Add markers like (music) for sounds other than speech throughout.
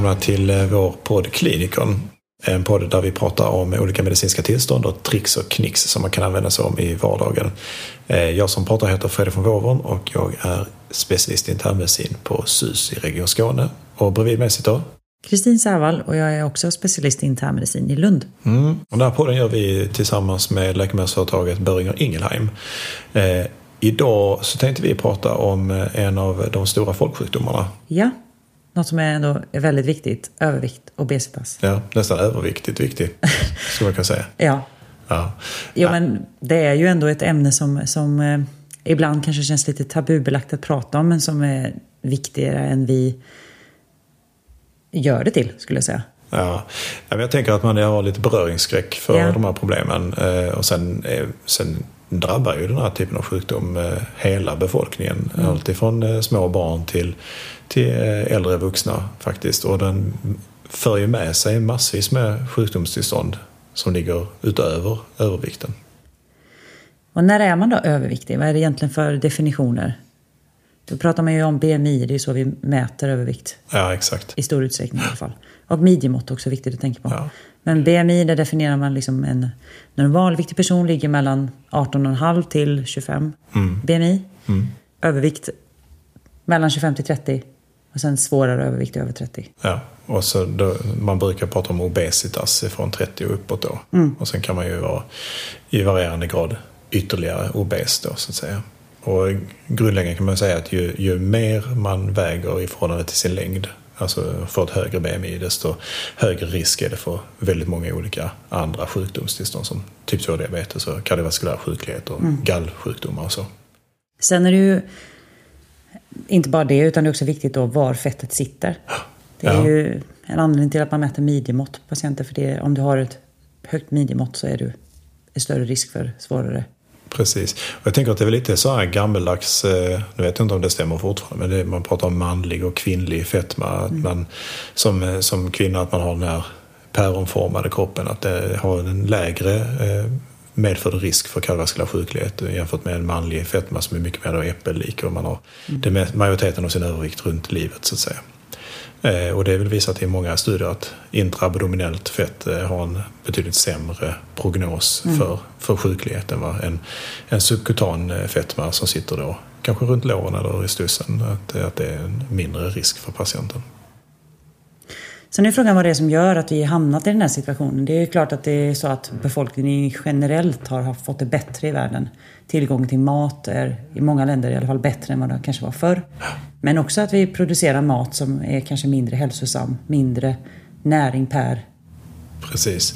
välkomna till eh, vår podd Klinikon. En podd där vi pratar om olika medicinska tillstånd och tricks och knix som man kan använda sig om i vardagen. Eh, jag som pratar heter Fredrik von Wåvern och jag är specialist i internmedicin på SUS i Region Skåne. Och bredvid mig sitter Kristin Särvall och jag är också specialist i internmedicin i Lund. Mm. Och den här podden gör vi tillsammans med läkemedelsföretaget Böringer Ingelheim. Eh, idag så tänkte vi prata om en av de stora folksjukdomarna. Ja, något som är ändå är väldigt viktigt. Övervikt, obesitas. Ja, nästan överviktigt viktigt, (laughs) skulle man kunna säga. Ja. Ja. Jo, men det är ju ändå ett ämne som, som eh, ibland kanske känns lite tabubelagt att prata om, men som är viktigare än vi gör det till, skulle jag säga. Ja, jag tänker att man har lite beröringsskräck för Ja. de här problemen. Eh, Och sen, sen drabbar ju den här typen av sjukdom eh, hela befolkningen. Mm. Alltifrån eh, små barn till, till eh, äldre vuxna faktiskt. Och den för ju med sig massvis med sjukdomstillstånd som ligger utöver övervikten. Och när är man då överviktig? Vad är det egentligen för definitioner? Då pratar man ju om BMI, det är så vi mäter övervikt. Ja, exakt. I stor utsträckning i alla fall. Och midjemått också viktigt att tänka på. Ja. Men BMI, där definierar man liksom en normalviktig person ligger mellan 18,5 till 25 BMI. Övervikt mellan 25 till 30. Och sen svårare övervikt över 30. Ja, och så då, man brukar prata om obesitas från 30 och uppåt då. Och sen kan man ju vara i varierande grad ytterligare obes då så att säga. Och grundläggande kan man säga att ju, ju mer man väger i förhållande till sin längd, alltså får ett högre BMI, desto högre risk är det för väldigt många olika andra sjukdomstillstånd som typ 2-diabetes och kardiovaskulär sjuklighet och gallsjukdomar och så. Sen är det ju inte bara det, utan det är också viktigt då var fettet sitter. Det är Ja. ju en anledning till att man mäter midjemått på patienter. För det, om du har ett högt midjemått så är du är större risk för svårare. Precis. Och jag tänker att det är lite så här gammeldags, eh, nu vet jag inte om det stämmer fortfarande, men det, man pratar om manlig och kvinnlig fetma. Att man, som, eh, som kvinna att man har den här päronformade kroppen, att det har en lägre eh, medförd risk för kardiovaskulär sjuklighet jämfört med en manlig fetma som är mycket mer äppellik och man har med, majoriteten av sin övervikt runt livet så att säga. Eh, och det är väl visat i många studier att intraabdominellt fett eh, har en betydligt sämre prognos för, för sjuklighet än vad en, en subkutan eh, fetma som sitter då kanske runt låren eller i stussen. Att, att det är en mindre risk för patienten. Sen är frågan vad det är som gör att vi hamnat i den här situationen. Det är ju klart att det är så att befolkningen generellt har fått det bättre i världen. Tillgång till mat är i många länder i alla fall bättre än vad det kanske var förr. Men också att vi producerar mat som är kanske mindre hälsosam, mindre näring per Precis.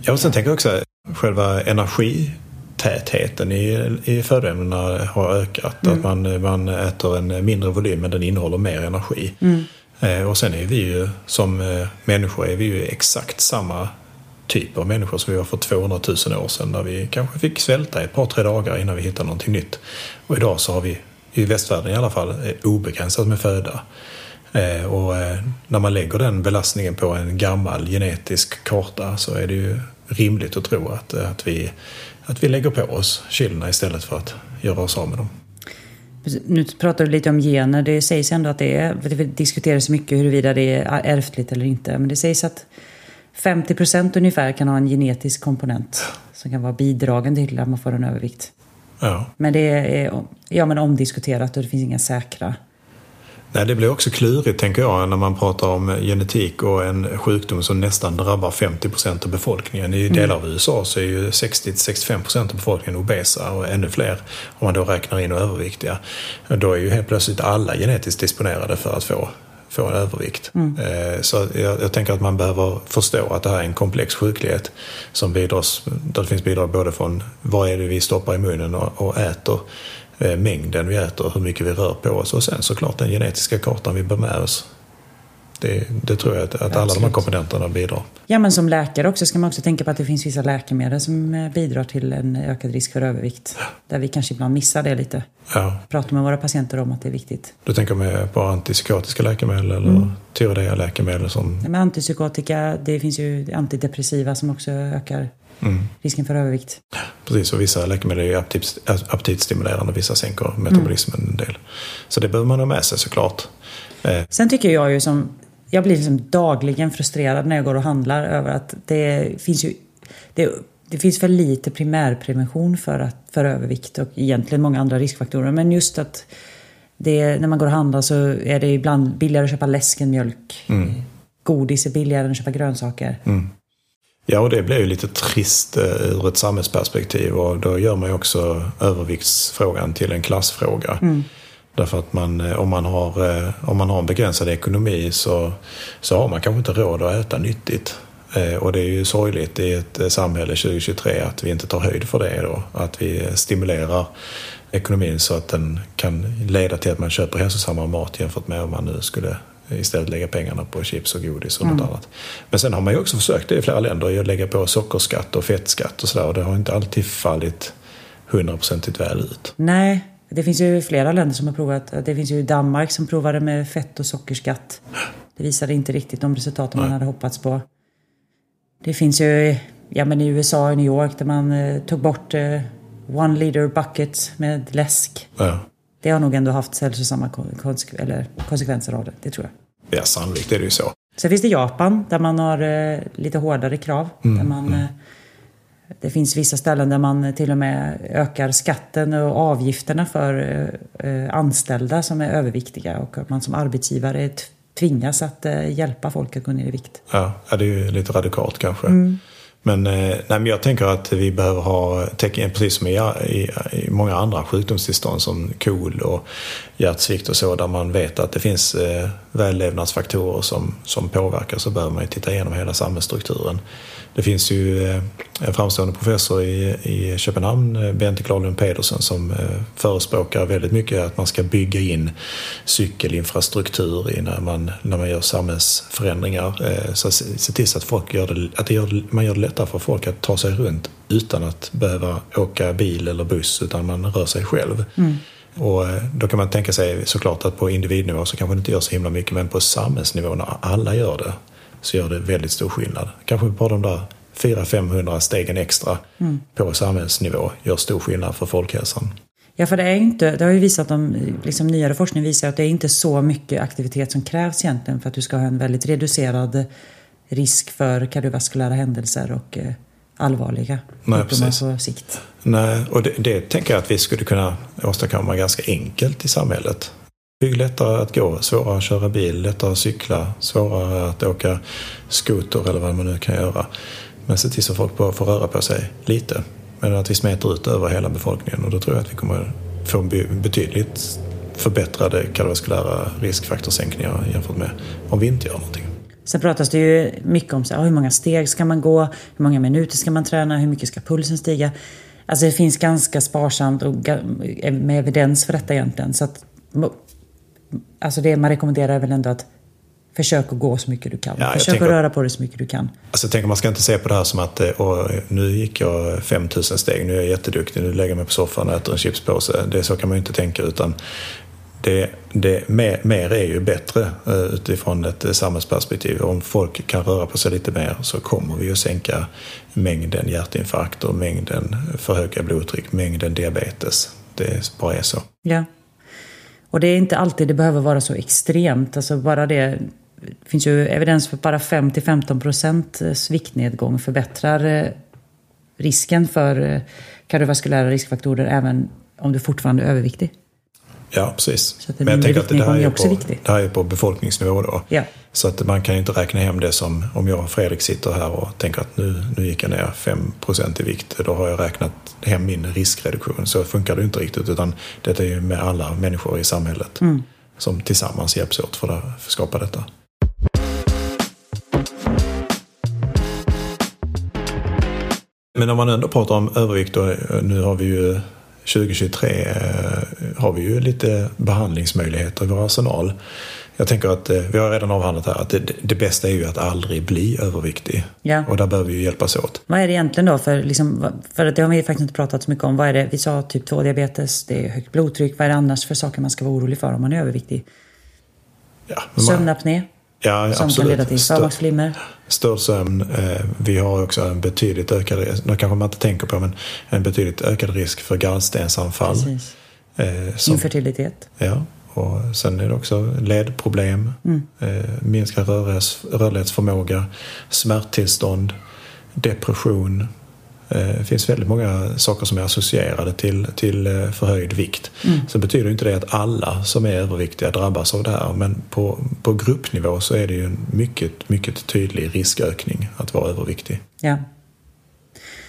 Ja, och sen tänker jag också själva energitätheten i, i födoämnena har ökat. Att man, man äter en mindre volym men den innehåller mer energi. Eh, Eh, och sen är vi ju som eh, människor är vi ju exakt samma typ av människor som vi var för 200 000 år sedan. Där vi kanske fick svälta i ett par, tre dagar innan vi hittade någonting nytt. Och idag så har vi, i västvärlden i alla fall, eh, obegränsat med föda. Och när man lägger den belastningen på en gammal genetisk karta så är det ju rimligt att tro att, att, vi, att vi lägger på oss kilona istället för att göra oss av med dem. Nu pratar du lite om gener. Det sägs ändå att det är, det diskuteras mycket huruvida det är ärftligt eller inte. Men det sägs att 50 procent ungefär kan ha en genetisk komponent som kan vara bidragande till att man får en övervikt. Ja. Men det är ja, men omdiskuterat och det finns inga säkra. Nej, det blir också klurigt tänker jag när man pratar om genetik och en sjukdom som nästan drabbar 50 procent av befolkningen. I delar av USA så är ju 60-65 procent av befolkningen obesa och ännu fler om man då räknar in och överviktiga. Då är ju helt plötsligt alla genetiskt disponerade för att få, få en övervikt. Eh, Så jag, jag tänker att man behöver förstå att det här är en komplex sjuklighet som bidras, där det finns bidrag både från vad är det vi stoppar i munnen och, och äter eh, mängden vi äter, hur mycket vi rör på oss och sen såklart den genetiska kartan vi bär med oss. Det, det tror jag att, att alla de här komponenterna bidrar. Ja, men som läkare också ska man också tänka på att det finns vissa läkemedel som eh, bidrar till en ökad risk för övervikt. Där vi kanske ibland missar det lite. Ja, Pratar med våra patienter om att det är viktigt. du tänker med på antipsykotiska läkemedel eller mm. läkemedel som... Med antipsykotika, det finns ju antidepressiva som också ökar risken för övervikt. Precis, och vissa läkemedel är aptit, aptitstimulerande, vissa sänker metabolismen en del. Så det behöver man ha med sig såklart. Eh, Sen tycker jag ju som jag blir liksom dagligen frustrerad när jag går och handlar över att det finns ju det, det finns för lite primärprevention för, att, för övervikt och egentligen många andra riskfaktorer. Men just att det, när man går och handlar så är det ibland billigare att köpa läsk än mjölk. Mm. Godis är billigare än att köpa grönsaker. Mm. Ja, och det blir ju lite trist eh, ur ett samhällsperspektiv och då gör man ju också överviktsfrågan till en klassfråga. Mm. Därför att man, eh, om, man har, eh, om man har en begränsad ekonomi så, så har man kanske inte råd att äta nyttigt. Och det är ju sorgligt i ett samhälle 2023 att vi inte tar höjd för det då. Att vi stimulerar ekonomin så att den kan leda till att man köper hälsosammare mat jämfört med om man nu skulle istället lägga pengarna på chips och godis och mm. något annat. Men sen har man ju också försökt det i flera länder att lägga på sockerskatt och fettskatt och sådär och det har inte alltid fallit hundraprocentigt väl ut. Nej, det finns ju flera länder som har provat. Det finns ju Danmark som provade med fett och sockerskatt. Det visade inte riktigt de resultaten man hade hoppats på. Det finns ju ja, men i USA och New York där man eh, tog bort eh, one liter bucket med läsk. Ja. Det har nog ändå haft hälsosamma konsekvenser av det, det tror jag. Ja, sannolikt är det ju så. Sen finns det Japan där man har eh, lite hårdare krav. Mm, där man, mm. eh, det finns vissa ställen där man till och med ökar skatten och avgifterna för eh, anställda som är överviktiga och att man som arbetsgivare tvingas att hjälpa folk att gå ner i vikt. Ja, det är ju lite radikalt kanske. Mm. Men, eh, nej, men jag tänker att vi behöver ha tecken, eh, precis som i, i, i, många andra sjukdomstillstånd som KOL och hjärtsvikt och så, där man vet att det finns eh, vällevnadsfaktorer som, som påverkar, så behöver man ju titta igenom hela samhällsstrukturen. Det finns ju eh, en framstående professor i, i Köpenhamn, eh, Bente Klarlund Pedersen, som eh, förespråkar väldigt mycket att man ska bygga in cykelinfrastruktur när man, när man gör samhällsförändringar. Så se till så att, folk gör det, att det gör, man gör det lättare för folk att ta sig runt utan att behöva åka bil eller buss, utan man rör sig själv. Mm. Och då kan man tänka sig såklart att på individnivå så kanske det inte gör så himla mycket, men på samhällsnivå när alla gör det så gör det väldigt stor skillnad. Kanske bara de där 400-500 stegen extra mm. på samhällsnivå gör stor skillnad för folkhälsan. Ja, för det är inte, det har ju visat, om, liksom nyare forskning visar att det är inte så mycket aktivitet som krävs egentligen för att du ska ha en väldigt reducerad risk för kardiovaskulära händelser och eh, allvarliga sjukdomar på sikt. Nej, och det, det tänker jag att vi skulle kunna åstadkomma ganska enkelt i samhället. Bygg lättare att gå, svårare att köra bil, lättare att cykla, svårare att åka skoter eller vad man nu kan göra. Men se till så folk får röra på sig lite. Men att vi smetar ut över hela befolkningen och då tror jag att vi kommer få betydligt förbättrade kardiovaskulära riskfaktorsänkningar jämfört med om vi inte gör någonting. Sen pratas det ju mycket om så här, hur många steg ska man gå, hur många minuter ska man träna, hur mycket ska pulsen stiga. Alltså det finns ganska sparsamt och med evidens för detta egentligen. Så att Alltså det man rekommenderar är väl ändå att Försök att gå så mycket du kan. Ja, Försök tänker, att röra på dig så mycket du kan. Alltså, jag tänker, man ska inte se på det här som att eh, nu gick jag 5000 steg, nu är jag jätteduktig, nu lägger jag mig på soffan och äter en chipspåse. Det, så kan man ju inte tänka utan det, det, mer, mer är ju bättre eh, utifrån ett eh, samhällsperspektiv. Om folk kan röra på sig lite mer så kommer vi att sänka mängden hjärtinfarkter, mängden för höga blodtryck, mängden diabetes. Det bara är så. Ja. Och det är inte alltid det behöver vara så extremt. Alltså bara det, det finns ju evidens för att bara 5-15% eh, viktnedgång förbättrar risken för kardiovaskulära riskfaktorer även om du fortfarande är överviktig. Ja, precis. Men jag tänker att det här, är på, viktig. det här är på befolkningsnivå då. Ja. Så att man kan ju inte räkna hem det som om jag och Fredrik sitter här och tänker att nu, nu gick jag ner 5% i vikt. Då har jag räknat hem min riskreduktion. Så funkar det inte riktigt utan det är ju med alla människor i samhället mm. som tillsammans hjälps åt för att skapa detta. Men om man ändå pratar om övervikt och nu har vi ju 2023 eh, har vi ju lite behandlingsmöjligheter i vår arsenal. Jag tänker att eh, vi har redan avhandlat här att det, det bästa är ju att aldrig bli överviktig. Ja. Och där behöver vi ju hjälpas åt. Vad är det egentligen då? För, liksom, för det har vi faktiskt inte pratat så mycket om. Vad är det? Vi sa typ 2-diabetes, det är högt blodtryck. Vad är det annars för saker man ska vara orolig för om man är överviktig? Ja, Sömnapné? Ja, som absolut. kan leda till förmaksflimmer. Störd sömn. Eh, vi har också en betydligt ökad risk, det kanske man inte tänker på, men en betydligt ökad risk för gallstensanfall. Eh, som, Infertilitet. Ja, Och sen är det också ledproblem, mm. eh, minskad rörlighets, rörlighetsförmåga, smärttillstånd, depression. Eh, det finns väldigt många saker som är associerade till, till eh, förhöjd vikt. Mm. Sen betyder inte det att alla som är överviktiga drabbas av det här men på, på gruppnivå så är det ju en mycket, mycket tydlig riskökning att vara överviktig. Ja.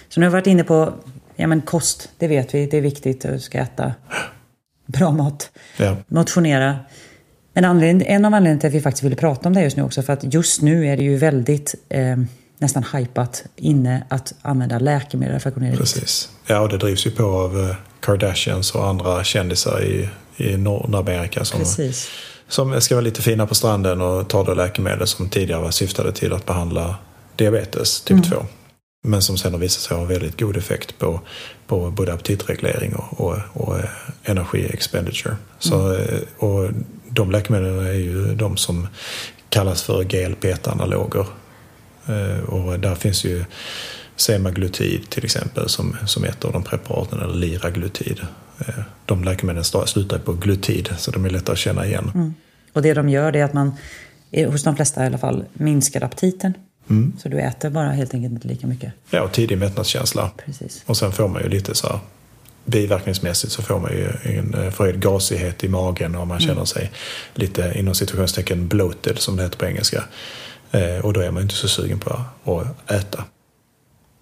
Så nu har vi varit inne på ja, men kost, det vet vi, det är viktigt. Du ska äta bra mat, ja. motionera. Men en av anledningarna till att vi faktiskt ville prata om det just nu också, för att just nu är det ju väldigt eh, nästan hypat inne att använda läkemedel för att gå ner i Precis. Ja, och det drivs ju på av eh, Kardashians och andra kändisar i, i Nordamerika som, Precis. som ska vara lite fina på stranden och ta då läkemedel som tidigare syftade till att behandla diabetes typ mm. 2. Men som sen har visat sig ha väldigt god effekt på, på både aptitreglering och, och, och eh, energi expenditure. Så, mm. Eh, och de läkemedlen är ju de som kallas för GLP-1-analoger. Eh, och där finns ju semaglutid till exempel som, som ett av de preparaten, eller liraglutid. De läkemedlen slutar på glutid så de är lätta att känna igen. Mm. Och det de gör är att man, hos de flesta i alla fall, minskar aptiten. Mm. Så du äter bara helt enkelt inte lika mycket. Ja, och tidig mättnadskänsla. Precis. Och sen får man ju lite så här biverkningsmässigt så får man ju en eh, förhöjd gasighet i magen och man mm. känner sig lite inom situationstecken bloated som det heter på engelska. Eh, och då är man inte så sugen på att äta.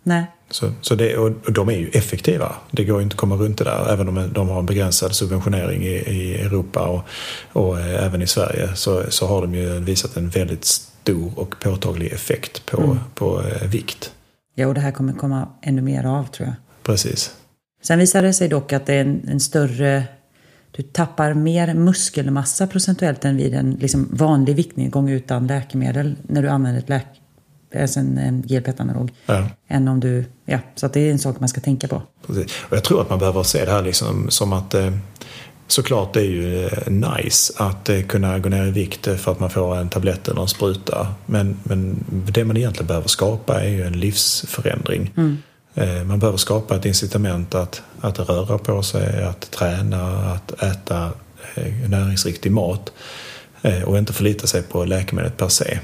Nej. Så, så det, och de är ju effektiva. Det går ju inte att komma runt det där. Även om de har en begränsad subventionering i, i Europa och, och eh, även i Sverige så, så har de ju visat en väldigt stor och påtaglig effekt på, mm. på eh, vikt. Ja, och det här kommer komma ännu mer av tror jag. Precis. Sen visar det sig dock att det är en, en större... Du tappar mer muskelmassa procentuellt än vid en liksom, vanlig viktnedgång utan läkemedel när du använder ett läk, alltså en, en GLP-1-analog. Ja. Än om du... Ja, så att det är en sak man ska tänka på. Precis. Och jag tror att man behöver se det här liksom som att eh, såklart det är ju eh, nice att eh, kunna gå ner i vikt för att man får en tablett eller en spruta. Men, men det man egentligen behöver skapa är ju en livsförändring. Mm. Eh, man behöver skapa ett incitament att, att röra på sig, att träna, att äta näringsriktig mat och inte förlita sig på läkemedlet per se.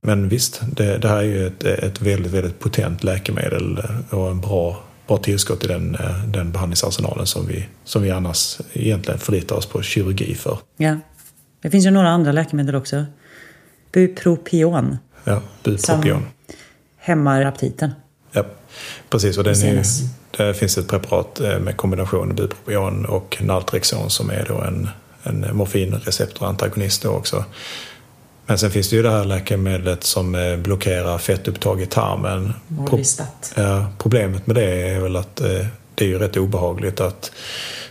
Men visst, det, det här är ju ett, ett väldigt, väldigt potent läkemedel och en bra bra tillskott i den, eh, den behandlingsarsenalen som vi, som vi annars egentligen förlitar oss på kirurgi för. Ja. Det finns ju några andra läkemedel också. Bupropion. Ja, bupropion. Som hämmar aptiten. Ja, precis. Och den är, det finns ett preparat eh, med kombination bupropion och Naltrexon som är då en, en morfinreceptorantagonist då också. Men sen finns det ju det här läkemedlet som eh, blockerar fettupptag i tarmen. Pro ja, problemet med det är väl att eh, det är ju rätt obehagligt att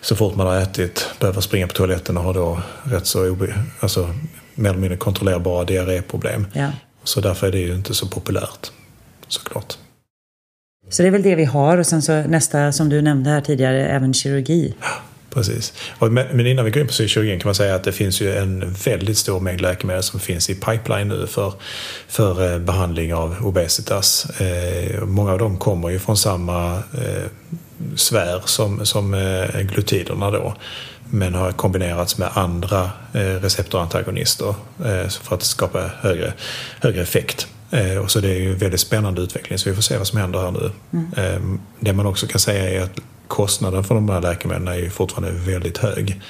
så fort man har ätit behöva springa på toaletten och ha då rätt så obe alltså, mer eller mindre kontrollerbara diarréproblem. Ja. Så därför är det ju inte så populärt såklart. Så det är väl det vi har och sen så nästa som du nämnde här tidigare, även kirurgi. Precis. Men innan vi går in på kirurgin kan man säga att det finns ju en väldigt stor mängd läkemedel som finns i pipeline nu för, för eh, behandling av obesitas. Eh, många av dem kommer ju från samma eh, sfär som, som glutiderna då men har kombinerats med andra receptorantagonister för att skapa högre, högre effekt. Och så det är ju en väldigt spännande utveckling så vi får se vad som händer här nu. Mm. Det man också kan säga är att kostnaden för de här läkemedlen är ju fortfarande väldigt hög.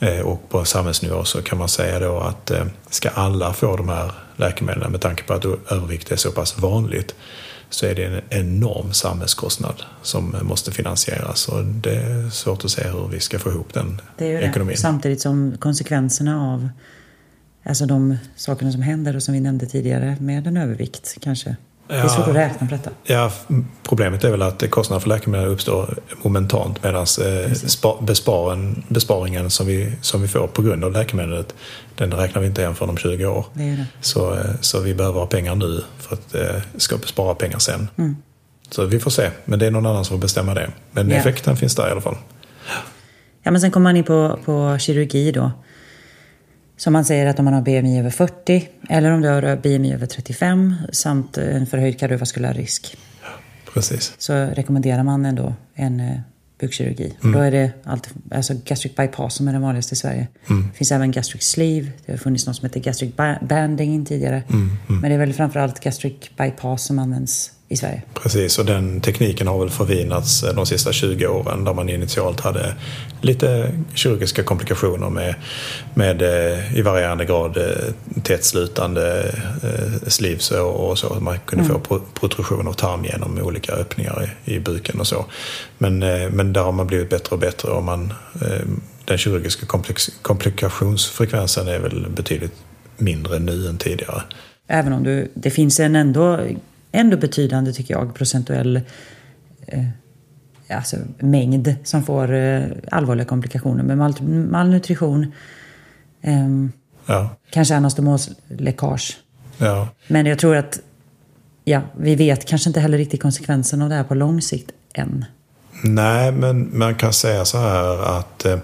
Eh, och på samhällsnivå så kan man säga då att eh, ska alla få de här läkemedlen med tanke på att övervikt är så pass vanligt så är det en enorm samhällskostnad som måste finansieras och det är svårt att se hur vi ska få ihop den det är ekonomin. Det. Samtidigt som konsekvenserna av alltså de sakerna som händer och som vi nämnde tidigare med en övervikt kanske det är svårt att räkna på detta. Ja, problemet är väl att kostnaden för läkemedel uppstår momentant medan eh, besparen, besparingen som vi, som vi får på grund av läkemedlet den räknar vi inte igen för om 20 år. Det det. Så, eh, så vi behöver ha pengar nu för att eh, ska spara pengar sen. Mm. Så vi får se, men det är någon annan som får bestämma det. Men yeah. effekten finns där i alla fall. Ja, men sen kommer man in på, på kirurgi då. Som man säger att om man har BMI över 40 eller om du har BMI över 35 samt en förhöjd kardiovaskulär risk. Precis. Så rekommenderar man ändå en, bukkirurgi. Då är det allt, alltså gastric bypass som är den vanligaste i Sverige. Det finns även gastric sleeve. Det har funnits något som heter gastric ba- banding tidigare. Men det är väl framförallt gastric bypass som används i Sverige. Precis, och den tekniken har väl förvinats eh, de sista 20 åren där man initialt hade lite kirurgiska komplikationer med, med eh, i varierande grad eh, tätslutande sleeves och, så. Man kunde få pro- protrusion av tarm genom olika öppningar i, i buken och så. Men, men där har man blivit bättre och bättre och man, den kirurgiska komplex, komplikationsfrekvensen är väl betydligt mindre nu än tidigare. Även om du, det finns en ändå, ändå betydande, tycker jag, procentuell eh, alltså, mängd som får eh, allvarliga komplikationer med mal malnutrition, ehm, Ja, kanske anastomosläckage. ja. Men jag tror att ja, vi vet kanske inte heller riktigt konsekvenserna av det här på lång sikt än. Nej, men man kan säga så här att eh,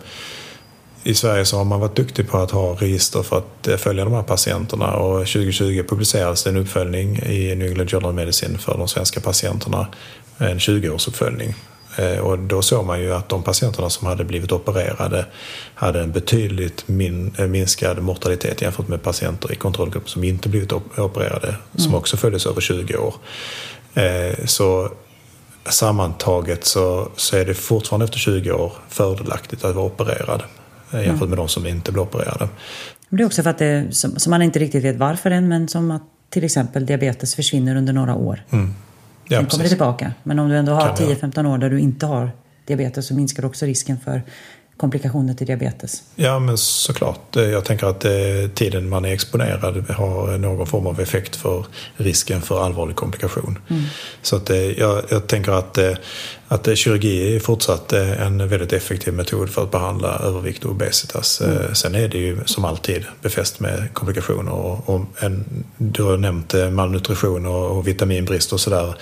i Sverige så har man varit duktig på att ha register för att eh, följa de här patienterna och 2020 publicerades det en uppföljning i New England Journal of Medicine för de svenska patienterna, en 20-årsuppföljning. Eh, Och då såg man ju att de patienterna som hade blivit opererade hade en betydligt min, eh, minskad mortalitet jämfört med patienter i kontrollgruppen som inte blivit op- opererade, som också följdes över 20 år. Så sammantaget så, så är det fortfarande efter 20 år fördelaktigt att vara opererad jämfört med de som inte blir opererade. Det är också för att det, som, som man inte riktigt vet varför än, men som att till exempel diabetes försvinner under några år. Ja, Sen kommer det tillbaka. Men om du ändå har Kan det, 10-15 år där du inte har diabetes så minskar också risken för komplikationer till diabetes. Ja, men såklart. Eh, Jag tänker att eh, tiden man är exponerad har någon form av effekt för risken för allvarlig komplikation. Så att, eh, jag, jag tänker att, eh, att eh, kirurgi är fortsatt eh, en väldigt effektiv metod för att behandla övervikt och obesitas. Eh, Sen är det ju som alltid befäst med komplikationer. Och, och en, du har nämnt eh, malnutrition och, och vitaminbrist och sådär.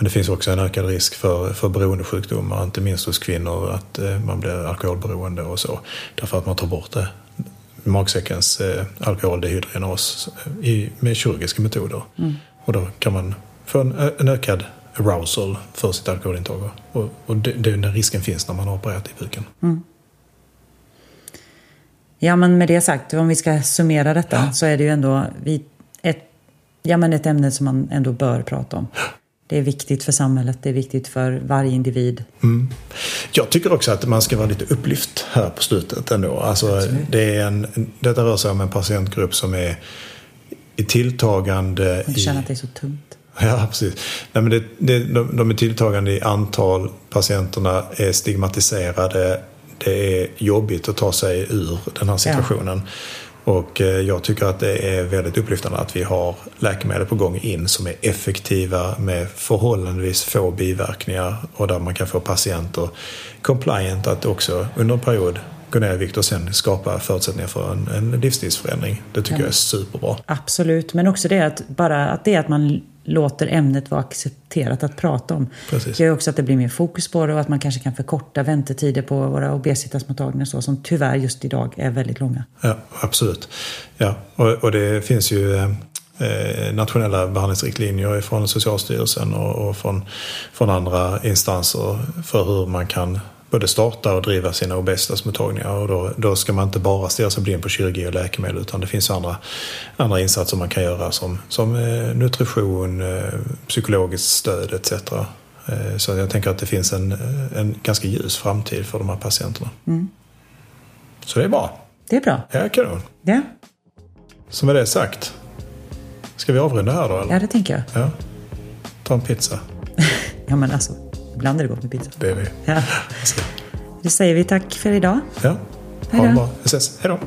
Men det finns också en ökad risk för, för beroendesjukdomar, inte minst hos kvinnor, att eh, man blir alkoholberoende och så. Därför att man tar bort det, magsäckens eh, alkoholdehydrogenas eh, i, med kirurgiska metoder. Och då kan man få en, ö- en ökad arousal för sitt alkoholintag. Och, och det, den risken finns när man har opererat i buken. Ja, men med det sagt, om vi ska summera detta så är det ju ändå vi, ett, ja, men ett ämne som man ändå bör prata om. Det är viktigt för samhället, det är viktigt för varje individ. Jag tycker också att man ska vara lite upplyft här på slutet ändå. Alltså, det är en, detta rör sig om en patientgrupp som är i tilltagande... I, känner att det är så tungt. Ja, precis. Nej, men det, det, de, de är tilltagande i antal. Patienterna är stigmatiserade. Det är jobbigt att ta sig ur den här situationen. Och eh, jag tycker att det är väldigt upplyftande att vi har läkemedel på gång in som är effektiva med förhållandevis få biverkningar och där man kan få patienter compliant att också under en period gå ner i vikt och sen skapa förutsättningar för en, en livsstilsförändring. Det tycker jag är superbra. Absolut, men också det att bara att det att man låter ämnet vara accepterat att prata om. Precis. Det gör också att det blir mer fokus på det och att man kanske kan förkorta väntetider på våra obesitasmottagningar så, som tyvärr just idag är väldigt långa. Ja, absolut. Ja, och, och det finns ju eh, nationella behandlingsriktlinjer från Socialstyrelsen och, och från, från andra instanser för hur man kan både starta och driva sina obesitasmottagningar. Och då, då ska man inte bara stirra sig blind på kirurgi och läkemedel utan det finns andra, andra insatser man kan göra som, som eh, nutrition, eh, psykologiskt stöd etc. Eh, så jag tänker att det finns en, en ganska ljus framtid för de här patienterna. Så det är bra. Det är bra. Ja, kanon. Ja, Så med det sagt, ska vi avrunda här då? Eller? ja det tänker jag. Ja. Ta en pizza. (laughs) Ja, men alltså, ibland är det gott med pizza. Det är det. Ja. Då säger vi tack för idag. Ja. Ha det bra. Vi ses. Hej då.